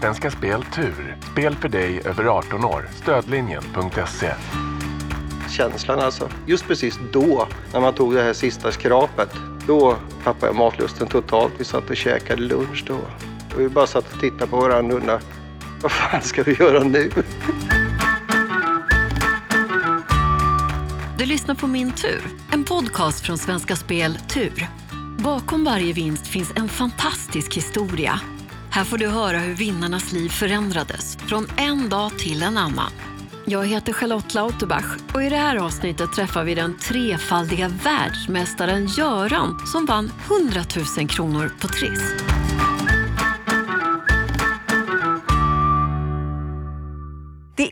Svenska Spel Tur. Spel för dig över 18 år. Stödlinjen.se. Känslan alltså. Just precis då, när man tog det här sista skrapet, då tappade jag matlusten totalt. Vi satt och käkade lunch då. Och vi bara satt och tittade på varandra och undrade, vad fan ska vi göra nu? Du lyssnar på Min tur, en podcast från Svenska Spel Tur. Bakom varje vinst finns en fantastisk historia. Här får du höra hur vinnarnas liv förändrades från en dag till en annan. Jag heter Charlotte Lauterbach och i det här avsnittet träffar vi den trefaldiga världsmästaren Göran som vann 100 000 kronor på Triss.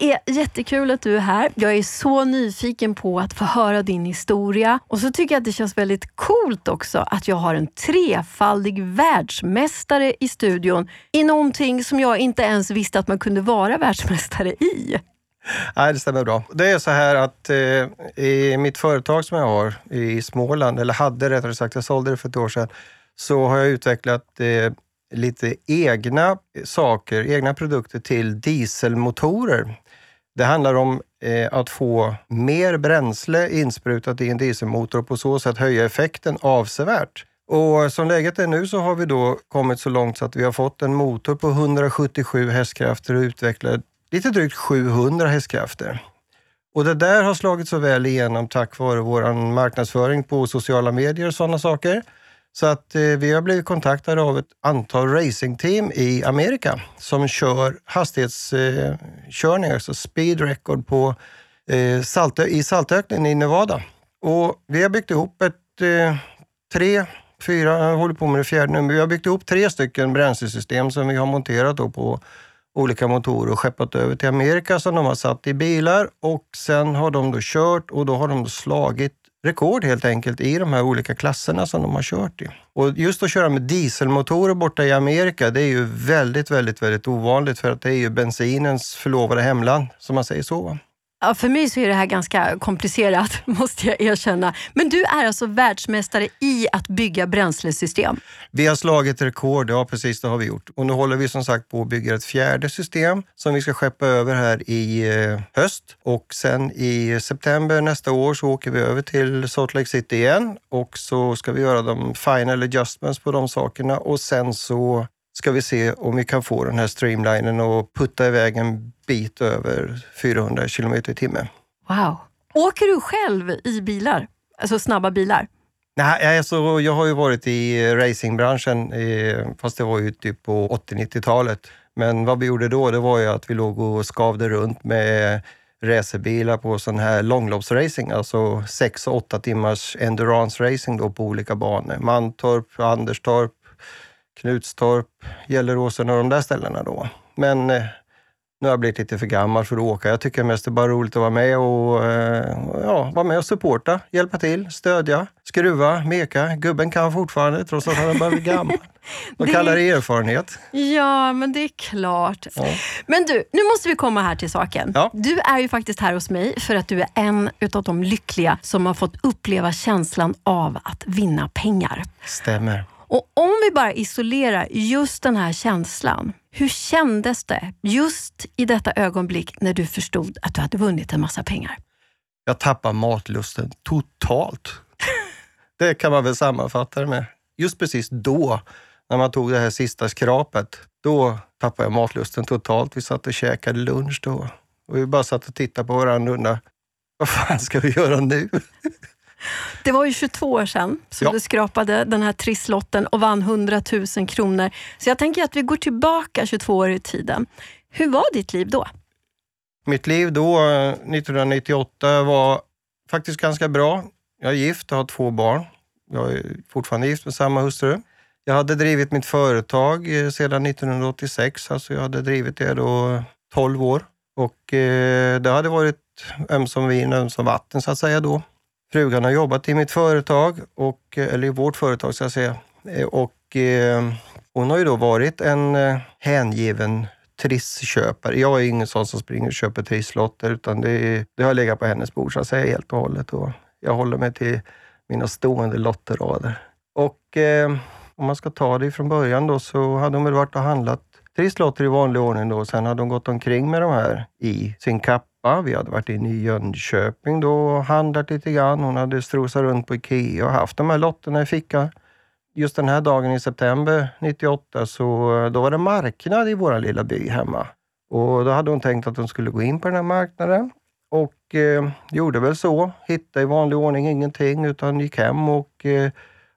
Det är jättekul att du är här. Jag är så nyfiken på att få höra din historia. Och så tycker jag att det känns väldigt coolt också att jag har en trefaldig världsmästare i studion i någonting som jag inte ens visste att man kunde vara världsmästare i. Nej, det stämmer bra. Det är så här att eh, i mitt företag som jag har i Småland, eller hade rättare sagt, jag sålde det för ett år sedan, så har jag utvecklat eh, lite egna saker, egna produkter till dieselmotorer. Det handlar om eh, att få mer bränsle insprutat i en dieselmotor och på så sätt höja effekten avsevärt. Och som läget är nu så har vi då kommit så långt så att vi har fått en motor på 177 hästkrafter och utvecklat lite drygt 700 hästkrafter. Och det där har slagit så väl igenom tack vare vår marknadsföring på sociala medier och sådana saker. Så att eh, vi har blivit kontaktade av ett antal racingteam i Amerika som kör hastighetskörningar, eh, alltså speed record på, eh, Saltö i Saltöknen i Nevada. Och vi har byggt ihop ett eh, tre, fyra, jag håller på med det fjärde nu, men vi har byggt ihop tre stycken bränslesystem som vi har monterat då på olika motorer och skeppat över till Amerika som de har satt i bilar och sen har de då kört och då har de slagit rekord helt enkelt i de här olika klasserna som de har kört i. Och just att köra med dieselmotorer borta i Amerika, det är ju väldigt, väldigt, väldigt ovanligt för att det är ju bensinens förlovade hemland, som man säger så. Ja, för mig så är det här ganska komplicerat, måste jag erkänna. Men du är alltså världsmästare i att bygga bränslesystem? Vi har slagit rekord, ja precis det har vi gjort. Och nu håller vi som sagt på att bygga ett fjärde system som vi ska skeppa över här i eh, höst. Och sen i september nästa år så åker vi över till Salt Lake City igen och så ska vi göra de final adjustments på de sakerna och sen så ska vi se om vi kan få den här streamlinen och putta iväg en bit över 400 kilometer i timmen. Wow. Åker du själv i bilar? Alltså snabba bilar? Nej, alltså, jag har ju varit i racingbranschen, fast det var ju typ på 80-90-talet. Men vad vi gjorde då, det var ju att vi låg och skavde runt med racerbilar på sån här långloppsracing, alltså 6 och 8 timmars endurance racing då på olika banor. Mantorp, Anderstorp, Knutstorp, Gelleråsen och de där ställena då. Men eh, nu har jag blivit lite för gammal för att åka. Jag tycker mest det är bara roligt att vara med och, eh, ja, vara med och supporta, hjälpa till, stödja, skruva, meka. Gubben kan fortfarande trots att han börjar bli gammal. De kallar det erfarenhet. Ja, men det är klart. Ja. Men du, nu måste vi komma här till saken. Ja. Du är ju faktiskt här hos mig för att du är en utav de lyckliga som har fått uppleva känslan av att vinna pengar. Stämmer. Och om vi bara isolerar just den här känslan. Hur kändes det just i detta ögonblick när du förstod att du hade vunnit en massa pengar? Jag tappade matlusten totalt. det kan man väl sammanfatta det med. Just precis då, när man tog det här sista skrapet, då tappade jag matlusten totalt. Vi satt och käkade lunch då. Och vi bara satt och tittade på varandra och undrade, vad fan ska vi göra nu? Det var ju 22 år sedan som ja. du skrapade den här trisslotten och vann 100 000 kronor. Så jag tänker att vi går tillbaka 22 år i tiden. Hur var ditt liv då? Mitt liv då, 1998, var faktiskt ganska bra. Jag är gift och har två barn. Jag är fortfarande gift med samma hustru. Jag hade drivit mitt företag eh, sedan 1986, alltså jag hade drivit det då 12 år. Och eh, det hade varit ömsom vin ömsom vatten så att säga då. Frugan har jobbat i mitt företag, och, eller i vårt företag ska jag säga. Och eh, hon har ju då varit en eh, hängiven trissköpare. Jag är ingen sån som springer och köper trisslotter, utan det, det har legat på hennes bord så att säga helt och hållet. Och jag håller mig till mina stående lotterrader. Och eh, om man ska ta det från början då så hade hon väl varit och handlat trisslotter i vanlig ordning då. Sen hade hon gått omkring med de här i sin kappa. Vi hade varit inne i Jönköping då och handlat lite grann. Hon hade strosat runt på Ikea och haft de här lotterna i fickan. Just den här dagen i september 98 så då var det marknad i vår lilla by hemma. Och då hade hon tänkt att hon skulle gå in på den här marknaden och eh, gjorde väl så. Hittade i vanlig ordning ingenting utan gick hem och eh,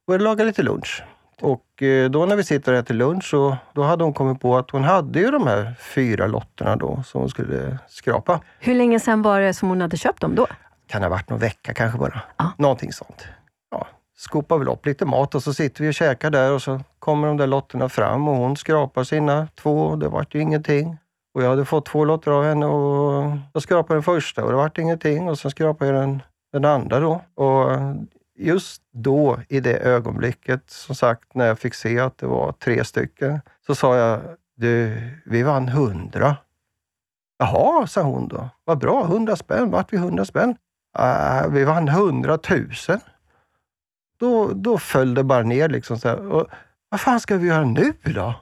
började laga lite lunch. Och eh, då när vi sitter här till lunch så då hade hon kommit på att hon hade ju de här fyra lotterna då som hon skulle skrapa. Hur länge sedan var det som hon hade köpt dem då? Kan ha varit någon vecka kanske bara. Ja. Någonting sånt. Ja, skopar väl upp lite mat och så sitter vi och käkar där och så kommer de där lotterna fram och hon skrapar sina två och det vart ju ingenting. Och jag hade fått två lotter av henne och jag skrapade den första och det vart ingenting och sen skrapade jag den, den andra då. Och just då, i det ögonblicket, som sagt, när jag fick se att det var tre stycken, så sa jag, du, vi vann hundra. Jaha, sa hon då. Vad bra, hundra spänn. Vart vi hundra spänn? Äh, vi vann hundratusen. Då, då föll det bara ner liksom. Så här. Och, vad fan ska vi göra nu då?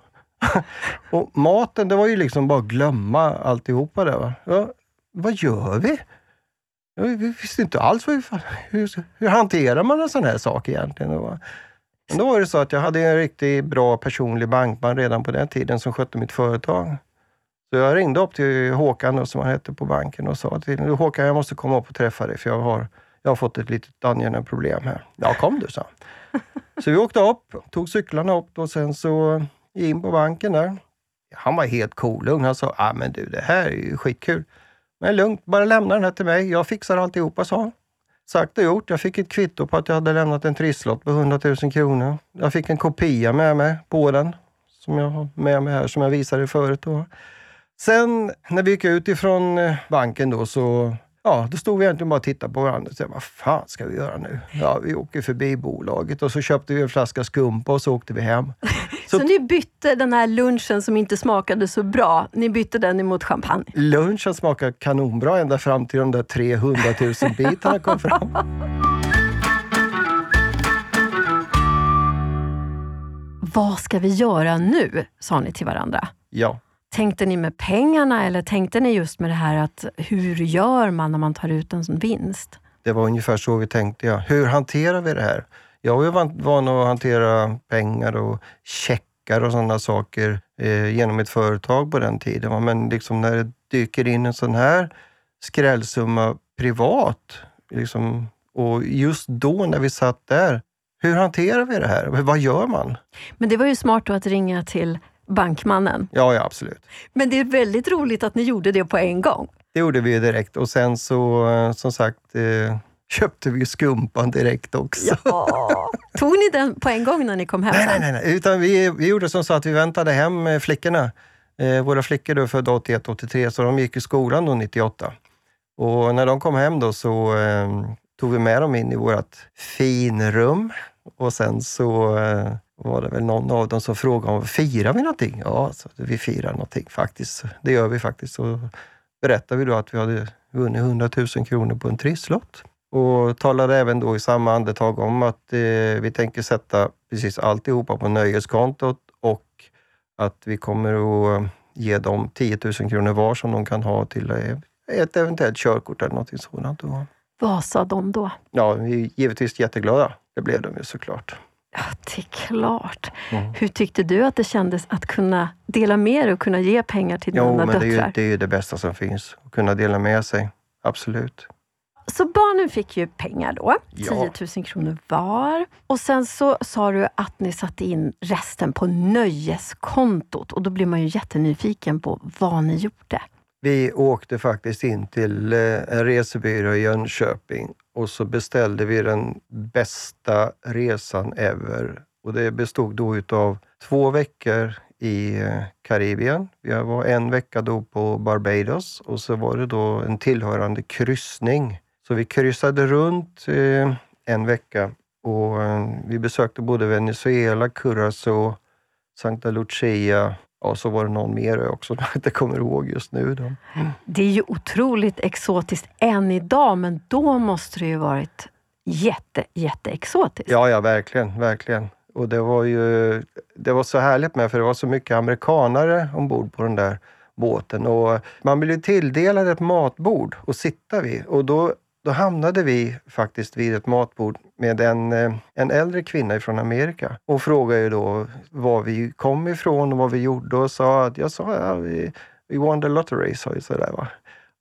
och maten, det var ju liksom bara att glömma alltihopa där. Va? Ja, vad gör vi? Ja, Vi visste inte alls vad hur, hur hanterar man en sån här sak egentligen. Men då var det så att jag hade en riktigt bra personlig bankman redan på den tiden som skötte mitt företag. Så jag ringde upp till Håkan som han hette på banken och sa till honom, Håkan jag måste komma upp och träffa dig för jag har, jag har fått ett litet angeläget problem här. Ja, kom du, sa han. Så vi åkte upp, tog cyklarna upp och sen så in på banken där. Han var helt cool. Han sa, ah, men du det här är ju skitkul. Men lugnt, bara lämna den här till mig. Jag fixar alltihopa, sa han. Sagt och gjort. Jag fick ett kvitto på att jag hade lämnat en trisslott på 100 000 kronor. Jag fick en kopia med mig på den, som jag har med mig här, som jag visade förut. Då. Sen när vi gick ut ifrån eh, banken då så Ja, då stod vi egentligen bara och tittade på varandra och sa, vad fan ska vi göra nu? Ja, vi åker förbi bolaget och så köpte vi en flaska skumpa och så åkte vi hem. Så, ni bytte den här lunchen som inte smakade så bra, ni bytte den emot champagne? Lunchen smakade kanonbra ända fram till de där 300 000 bitarna kom fram. Vad ska vi göra nu? sa ni till varandra. Ja. Tänkte ni med pengarna eller tänkte ni just med det här att hur gör man när man tar ut en sån vinst? Det var ungefär så vi tänkte. Ja. Hur hanterar vi det här? Jag var van, van att hantera pengar och checkar och sådana saker eh, genom ett företag på den tiden. va. Men liksom när det dyker in en sån här skrällsumma privat, liksom, och just då när vi satt där, hur hanterar vi det här? Vad gör man? Men det var ju smart då att ringa till bankmannen. Ja, ja absolut. Men det är väldigt roligt att ni gjorde det på en gång. Det gjorde vi direkt och sen så, eh, som sagt, eh, köpte vi skumpan direkt också. Ja. Tog ni den på en gång när ni kom hem? Nej, nej, nej, nej. Utan vi, vi gjorde som så att vi väntade hem eh, flickorna. Eh, våra flickor då är födda 81, 83, så de gick i skolan då 98. Och när de kom hem då så eh, tog vi med dem in i vårt finrum och sen så eh, var det väl någon av dem som frågade om firar vi någonting? Ja, så vi firar någonting faktiskt. Det gör vi faktiskt. Så berättade vi då att vi hade vunnit 100 000 kronor på en trisslott. Och talade även då i samma andetag om att eh, vi tänker sätta precis alltihopa på nöjeskontot och att vi kommer att ge dem 10 000 kronor var som de kan ha till eh, ett eventuellt körkort eller något sådant. Vad sa de då? Ja, vi är givetvis jätteglada. Det blev de ju såklart. Ja, det är klart. Mm. Hur tyckte du att det kändes att kunna dela med dig och kunna ge pengar till Jo, dina men det är, ju, döttrar? det är ju det bästa som finns. Att kunna dela med sig. Absolut. Så barnen fick ju pengar då, Ja. 10 000 kronor var. Och sen så sa du att ni satte in resten på nöjeskontot och då blir man ju jättenyfiken på vad ni gjorde. Vi åkte faktiskt in till eh, en resebyrå i Jönköping och så beställde vi den bästa resan ever. Och det bestod då utav två veckor i eh, Karibien. Vi var en vecka då på Barbados och så var det då en tillhörande kryssning. Så vi kryssade runt eh, en vecka och eh, vi besökte både Venezuela, Curacao, Santa Lucia och så var det någon mer också som jag inte kommer ihåg just nu. Då. Det är ju otroligt exotiskt än idag, men då måste det ju varit jätte, jätteexotiskt. Ja, ja, verkligen, verkligen. Och det var ju det var så härligt med för det var så mycket amerikanare ombord på den där båten. Och man blev tilldelad ett matbord att sitta vid och då, då hamnade vi faktiskt vid ett matbord med en, eh, en äldre kvinna från Amerika. Hon frågade ju då var vi kom ifrån och vad vi gjorde och sa att jag sa ja, vi, we won the lottery, sa jag sådär va.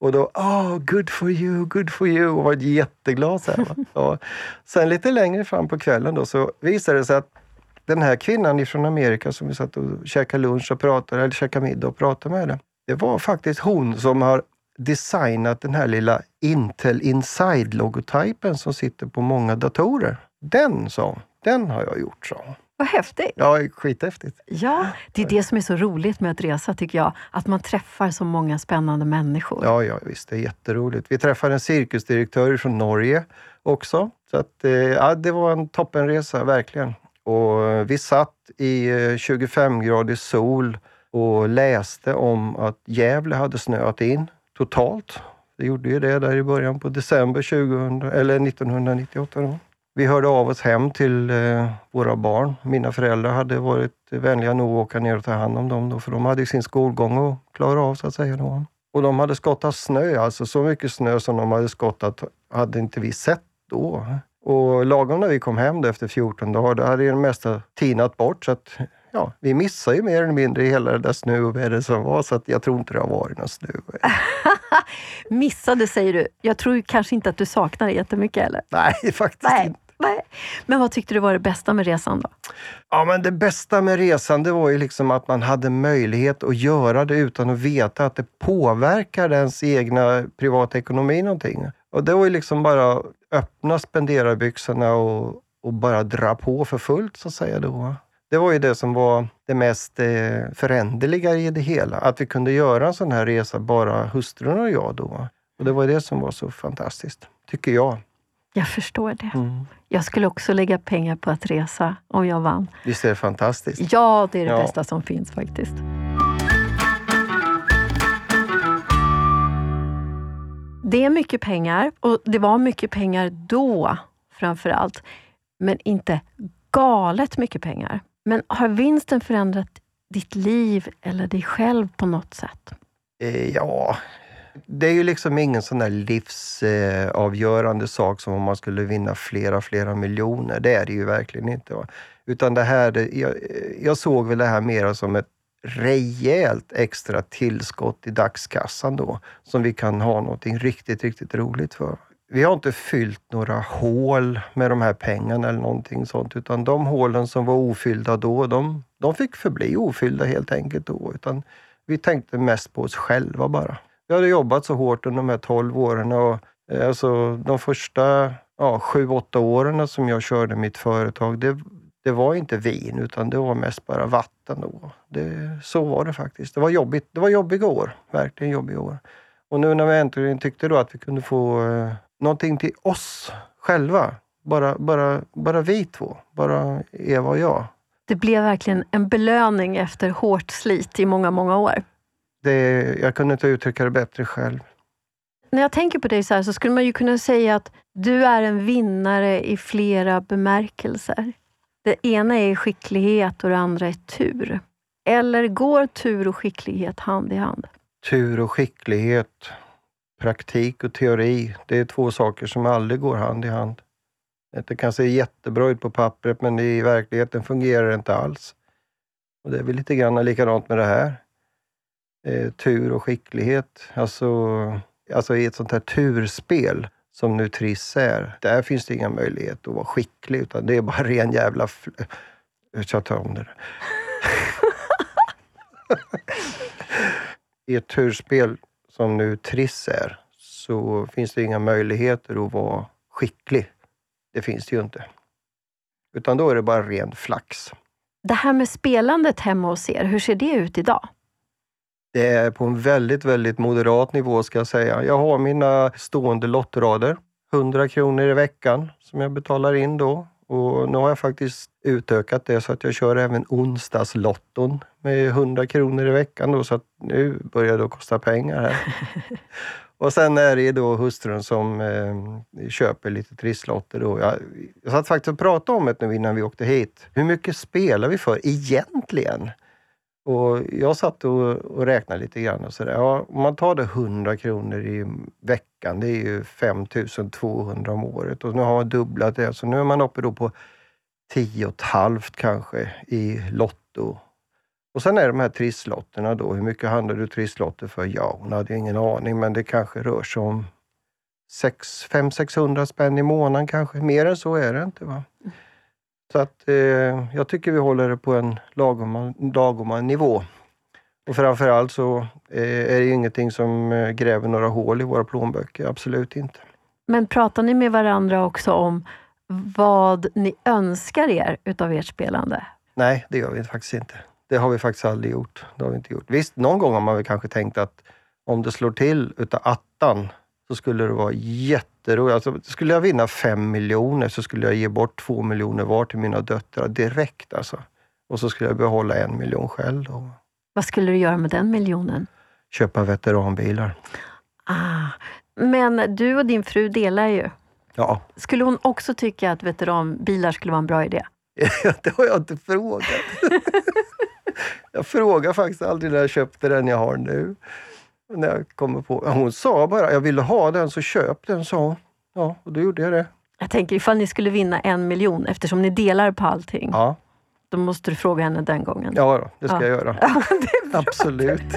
Och då, oh, good for you, good for you, och var jätteglad. Så här, va? sen lite längre fram på kvällen då, så visade det sig att den här kvinnan från Amerika som vi satt och käkade lunch och pratade, eller käkade middag och pratade med, det, det var faktiskt hon som har designat den här lilla Intel Inside-logotypen som sitter på många datorer. Den, sa den har jag gjort, sa vad häftigt! Ja, skithäftigt. Ja, det är det som är så roligt med att resa, tycker jag. Att man träffar så många spännande människor. Ja, ja visst. Det är jätteroligt. Vi träffade en cirkusdirektör från Norge också. Så att, eh, ja, det var en toppenresa, verkligen. Och vi satt i 25-gradig eh, sol och läste om att Gävle hade snöat in totalt. Det gjorde ju det där i början på december 2000, eller 1998. Då. Vi hörde av oss hem till eh, våra barn. Mina föräldrar hade varit vänliga nog att åka ner och ta hand om dem, då, för de hade sin skolgång att klara av så att säga. Då. Och de hade skottat snö, alltså så mycket snö som de hade skottat hade inte vi sett då. Och lagom när vi kom hem efter 14 dagar, då hade det mesta tinat bort. Så att, ja, vi missade ju mer eller mindre hela det där snöovädret som var, så att jag tror inte det har varit någon snö. missade säger du. Jag tror kanske inte att du saknar det jättemycket, eller? Nej, faktiskt Nej. inte. Nej. Men vad tyckte du var det bästa med resan då? Ja, men det bästa med resan det var ju liksom att man hade möjlighet att göra det utan att veta att det påverkar ens egna privatekonomi någonting. Och det var ju liksom bara öppna spenderarbyxorna och, och bara dra på för fullt så att säga då. Det var ju det som var det mest eh, föränderliga i det hela. Att vi kunde göra en sån här resa, bara hustrun och jag då. Och det var det som var så fantastiskt, tycker jag. Jag förstår det. Mm. Jag skulle också lägga pengar på att resa om jag vann. Visst är det fantastiskt? Ja, det är det ja. bästa som finns faktiskt. Det är mycket pengar och det var mycket pengar då framför allt. Men inte galet mycket pengar. Men har vinsten förändrat ditt liv eller dig själv på något sätt? Eh, ja, det är ju liksom ingen sån där livsavgörande sak som om man skulle vinna flera, flera miljoner. Det är det ju verkligen inte. Va? Utan det här, jag, jag, såg väl det här mer som ett rejält extra tillskott i dagskassan då, som vi kan ha någonting riktigt, riktigt roligt för. Vi har inte fyllt några hål med de här pengarna eller någonting sånt, utan de hålen som var ofyllda då, de, de fick förbli ofyllda helt enkelt då. Utan vi tänkte mest på oss själva bara. Vi hade jobbat så hårt under de här 12 åren och eh, alltså, de första ja, 7-8 åren som jag körde mitt företag, det, det var inte vin utan det var mest bara vatten. Då. Det, så var det faktiskt. Det var jobbigt. Det var jobbiga år. Verkligen jobbiga år. Och nu när vi äntligen tyckte då att vi kunde få eh, någonting till oss själva. Bara, bara, bara vi två. Bara Eva och jag. Det blev verkligen en belöning efter hårt slit i många, många år. Det, jag kunde inte uttrycka det bättre själv. När jag tänker på dig så här så skulle man ju kunna säga att du är en vinnare i flera bemärkelser. Det ena är skicklighet och det andra är tur. Eller går tur och skicklighet hand i hand? Tur och skicklighet, praktik och teori, det är två saker som aldrig går hand i hand. Det kan se jättebra ut på pappret, men i verkligheten fungerar det inte alls. Och Det är väl lite grann likadant med det här eh, tur och skicklighet. Alltså, alltså i ett sånt här turspel som nu Triss är, där finns det inga möjligheter att vara skicklig, utan det är bara ren jävla... Jag tar om det. I ett turspel som nu Triss är, så finns det inga möjligheter att vara skicklig. Det finns det ju inte. Utan då är det bara ren flax. Det här med spelandet hemma hos er, hur ser det ut idag? Det är på en väldigt, väldigt moderat nivå ska jag säga. Jag har mina stående lottrader. 100 kronor i veckan som jag betalar in då. Och nu har jag faktiskt utökat det så att jag kör även onsdagslotton med 100 kronor i veckan. Då, så att nu börjar det kosta pengar här. och sen är det då hustrun som eh, köper lite trisslotter. Då. Jag, jag satt faktiskt och pratade om det nu innan vi åkte hit. Hur mycket spelar vi för egentligen? Och jag satt och, och räknade lite grann och sådär. Ja, om man tar det 100 kronor i veckan, det är ju 5200 om året. Och nu har man dubblat det, så nu är man uppe då på 10 och halvt kanske i Lotto. Och sen är det de här trisslotterna då. Hur mycket handlar du trisslotter för? Ja, hon hade ingen aning, men det kanske rör sig om 500-600 spänn i månaden kanske. Mer än så är det inte. va? Mm. Så att eh, jag tycker vi håller det på en lagom, lagom nivå. Och framförallt så eh, är det ju ingenting som eh, gräver några hål i våra plånböcker, absolut inte. Men pratar ni med varandra också om vad ni önskar er utav ert spelande? Nej, det gör vi faktiskt inte. Det har vi faktiskt aldrig gjort. Det har vi inte gjort. Visst, någon gång har man väl kanske tänkt att om det slår till utav attan så skulle det vara jätteroligt. Alltså, skulle jag vinna fem miljoner så skulle jag ge bort två miljoner var till mina döttrar direkt. Alltså. Och så skulle jag behålla en miljon själv. Då. Vad skulle du göra med den miljonen? Köpa veteranbilar. Ah, men du och din fru delar ju. Ja, Skulle hon också tycka att veteranbilar skulle vara en bra idé? det har jag inte frågat. jag frågar faktiskt aldrig när jag köpte den jag har nu. När jag kommer på. Hon sa bara, jag ville ha den så köp den, sa hon. Ja, och då gjorde jag det. Jag tänker ifall ni skulle vinna en miljon, eftersom ni delar på allting, Ja, då måste du fråga henne den gången. ja då, det ska Ja. jag göra. Ja. Absolut.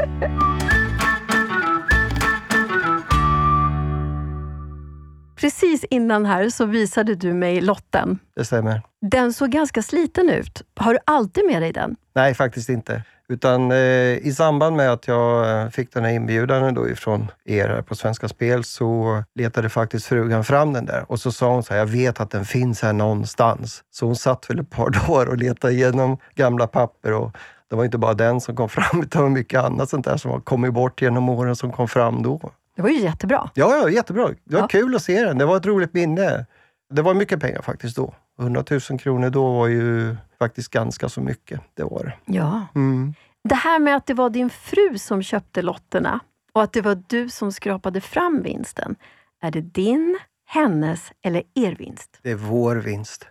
Precis innan här så visade du mig lotten. Det stämmer. Den såg ganska sliten ut. Har du alltid med dig den? Nej, faktiskt inte. Utan eh, i samband med att jag eh, fick den här inbjudan då ifrån er här på Svenska Spel så letade faktiskt frugan fram den där och så sa hon så här, jag vet att den finns här någonstans. Så hon satt väl ett par dagar och letade igenom gamla papper och det var inte bara den som kom fram utan mycket annat sånt där som har kommit bort genom åren som kom fram då. Det var ju jättebra. Ja, ja jättebra. Det var Ja. kul att se den. Det var ett roligt minne. Det var mycket pengar faktiskt då. 100 000 kronor då var ju faktiskt ganska så mycket. Det var det. Ja. Mm. Det här med att det var din fru som köpte lotterna och att det var du som skrapade fram vinsten. Är det din, hennes eller er vinst? Det är vår vinst.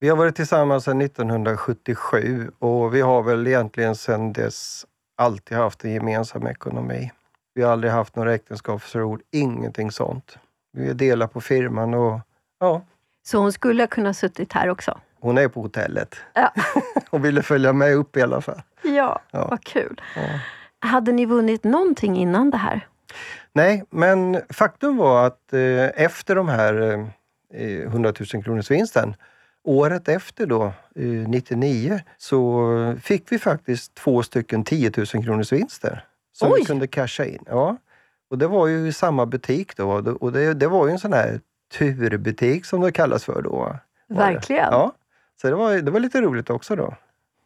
Vi har varit tillsammans sedan 1977 och vi har väl egentligen sedan dess alltid haft en gemensam ekonomi. Vi har aldrig haft några äktenskapsförord, ingenting sånt. Vi delar på firman och ja, Så hon skulle ha kunnat suttit här också? hon är på hotellet Ja. och ville följa med upp i alla fall. Ja, Ja. vad kul. Ja. Hade ni vunnit någonting innan det här? Nej, men faktum var att eh, efter de här eh, 100 000 kronors vinsten, året efter då, eh, 99, så fick vi faktiskt två stycken 10 000 kronors vinster som Oj! vi kunde casha in. Ja. Och det var ju i samma butik då och det, det var ju en sån här turbutik som det kallas för då. Verkligen. Ja, så det var, det var lite roligt också då.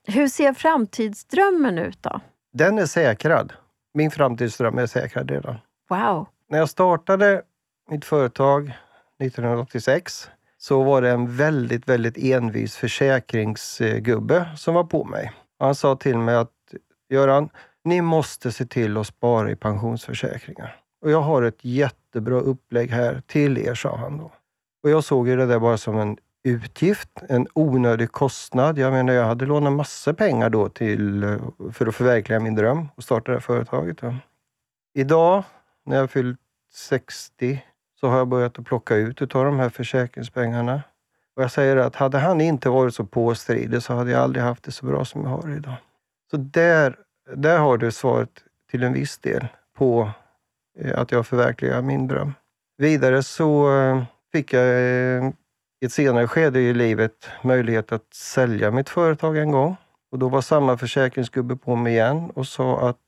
Hur ser framtidsdrömmen ut då? Den är säkrad. Min framtidsdröm är säkrad redan. Wow. När jag startade mitt företag 1986 så var det en väldigt, väldigt envis försäkringsgubbe som var på mig. Han sa till mig att Göran, ni måste se till att spara i pensionsförsäkringar. Och jag har ett jättebra upplägg här till er, sa han då. Och jag såg ju det där bara som en utgift, en onödig kostnad. Jag menar, jag hade lånat massor pengar då till, eh, för att förverkliga min dröm och starta det här företaget. Då. Idag, när jag har fyllt 60, så har jag börjat att plocka ut utav de här försäkringspengarna. Och jag säger att hade han inte varit så påstridig så hade jag aldrig haft det så bra som jag har idag. Så där, där har du svaret till en viss del på Eh, att jag förverkligar min dröm. Vidare så eh, fick jag eh, i ett senare skede i livet möjlighet att sälja mitt företag en gång. Och då var samma försäkringsgubbe på mig igen och sa att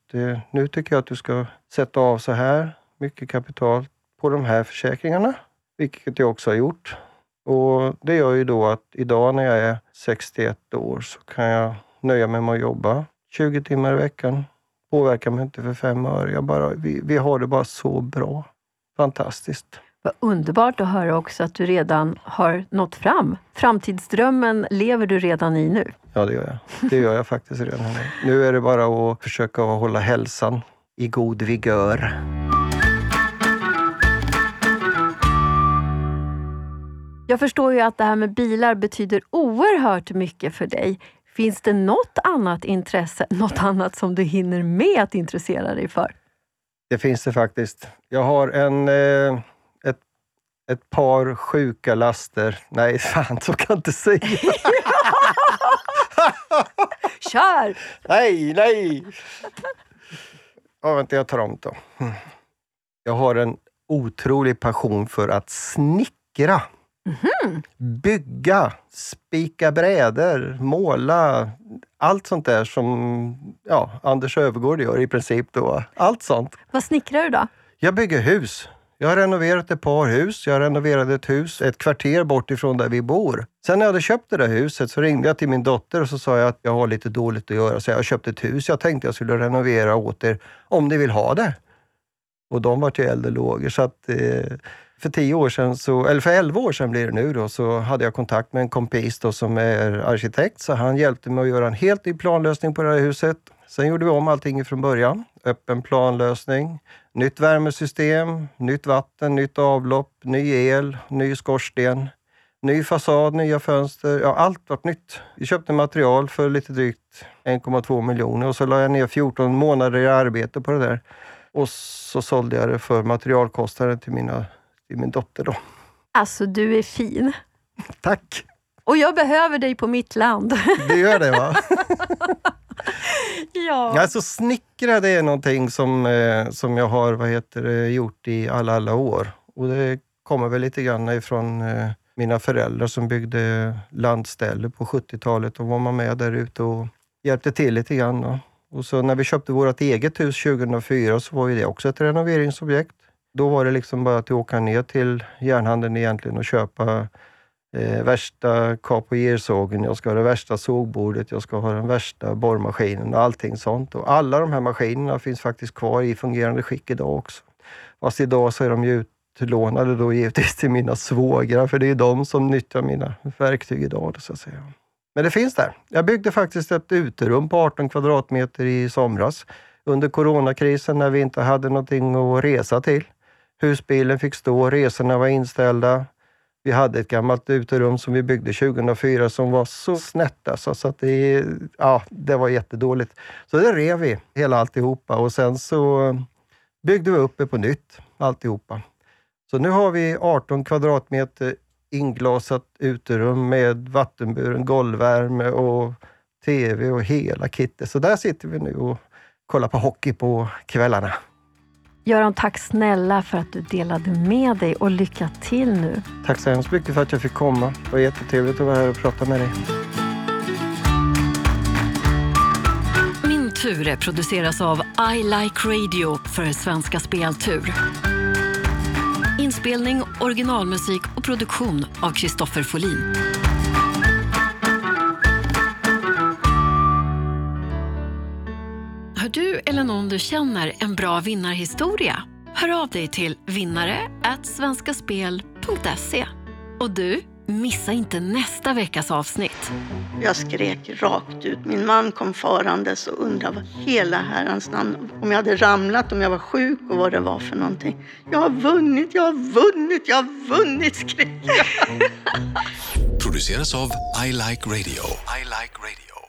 nu tycker jag att du ska sätta av så här mycket kapital på de här försäkringarna. Vilket jag också har gjort. Och Det gör ju då att idag när jag är 61 år så kan jag nöja mig med att jobba 20 timmar i veckan. Påverkar mig inte för fem öre. Jag bara, vi, vi har det bara så bra. Fantastiskt. Vad underbart att höra också att du redan har nått fram. Framtidsdrömmen lever du redan i nu. Ja, det gör jag. Det gör jag faktiskt redan nu. Nu är det bara att försöka hålla hälsan i god vigör. Jag förstår ju att det här med bilar betyder oerhört mycket för dig. Finns det något annat intresse, något annat som du hinner med att intressera dig för? Det finns det faktiskt. Jag har en, eh, ett, ett par sjuka laster. Nej, fan, så kan jag inte säga. Kör! nej, nej! Ja, vänta, jag tar om då. Jag har en otrolig passion för att snickra. Bygga, spika brädor, måla. Allt sånt där som ja, Anders Övergård gör i princip. Då. Allt sånt. Vad snickrar du då? Jag bygger hus. Jag har renoverat ett par hus. Jag renoverade ett hus ett kvarter bort ifrån där vi bor. Sen när jag hade köpt det där huset så ringde jag till min dotter och så sa jag att jag har lite dåligt att göra så jag har köpt ett hus. Jag tänkte jag skulle renovera åt er om ni vill ha det. Och de var till och lågor. Så att, eh, för tio år sedan, så, eller för elva år sedan blir det nu, då, så hade jag kontakt med en kompis då, som är arkitekt. Så han hjälpte mig att göra en helt ny planlösning på det här huset. Sen gjorde vi om allting från början. Öppen planlösning, nytt värmesystem, nytt vatten, nytt avlopp, ny el, ny skorsten, ny fasad, nya fönster. Ja, allt var nytt. Vi köpte material för lite drygt 1,2 miljoner och så la jag ner 14 månader i arbete på det där. Och så sålde jag det för materialkostnaden till, mina, till min dotter. Då. Alltså, du är fin. Tack! Och jag behöver dig på mitt land. Det gör det va? ja. Alltså snickra det är någonting som, eh, som jag har vad heter gjort i alla, alla år. Och det kommer väl lite grann ifrån eh, mina föräldrar som byggde landställe på 70-talet. Då var man med där ute och hjälpte till lite grann. Då. Och så när vi köpte vårt eget hus 2004 så var ju det också ett renoveringsobjekt. Då var det liksom bara att åka ner till järnhandeln egentligen och köpa eh, värsta kapogersågen, jag ska ha det värsta sågbordet, jag ska ha den värsta borrmaskinen och allting sånt. Och alla de här maskinerna finns faktiskt kvar i fungerande skick idag också. Fast idag så är de ju utlånade då givetvis till mina svågrar, för det är de som nyttjar mina verktyg idag. Så att säga. Men det finns där. Jag byggde faktiskt ett uterum på 18 kvadratmeter i somras under coronakrisen när vi inte hade någonting att resa till. Husbilen fick stå, resorna var inställda. Vi hade ett gammalt uterum som vi byggde 2004 som var så snett alltså, så att det, ja, det var jättedåligt. Så det rev vi, hela alltihopa och sen så byggde vi upp det på nytt, alltihopa. Så nu har vi 18 kvadratmeter inglasat uterum med vattenburen golvvärme och TV och hela kittet. Så där sitter vi nu och kollar på hockey på kvällarna. Göran, tack snälla för att du delade med dig och lycka till nu. Tack så hemskt mycket för att jag fick komma. Det var jättetrevligt att vara här och prata med dig. Min tur produceras av I Like Radio för Svenska Speltur. Inspelning, originalmusik och produktion av Kristoffer Folin. Du eller någon du känner en bra vinnarhistoria? Hör av dig till vinnare svenskaspel.se. Och du, missa inte nästa veckas avsnitt. Jag skrek rakt ut. Min man kom farandes och undrade vad hela herrans namn, om jag hade ramlat, om jag var sjuk och vad det var för någonting. Jag har vunnit, jag har vunnit, jag har vunnit, skrek jag. Produceras av I Like Radio. I like radio.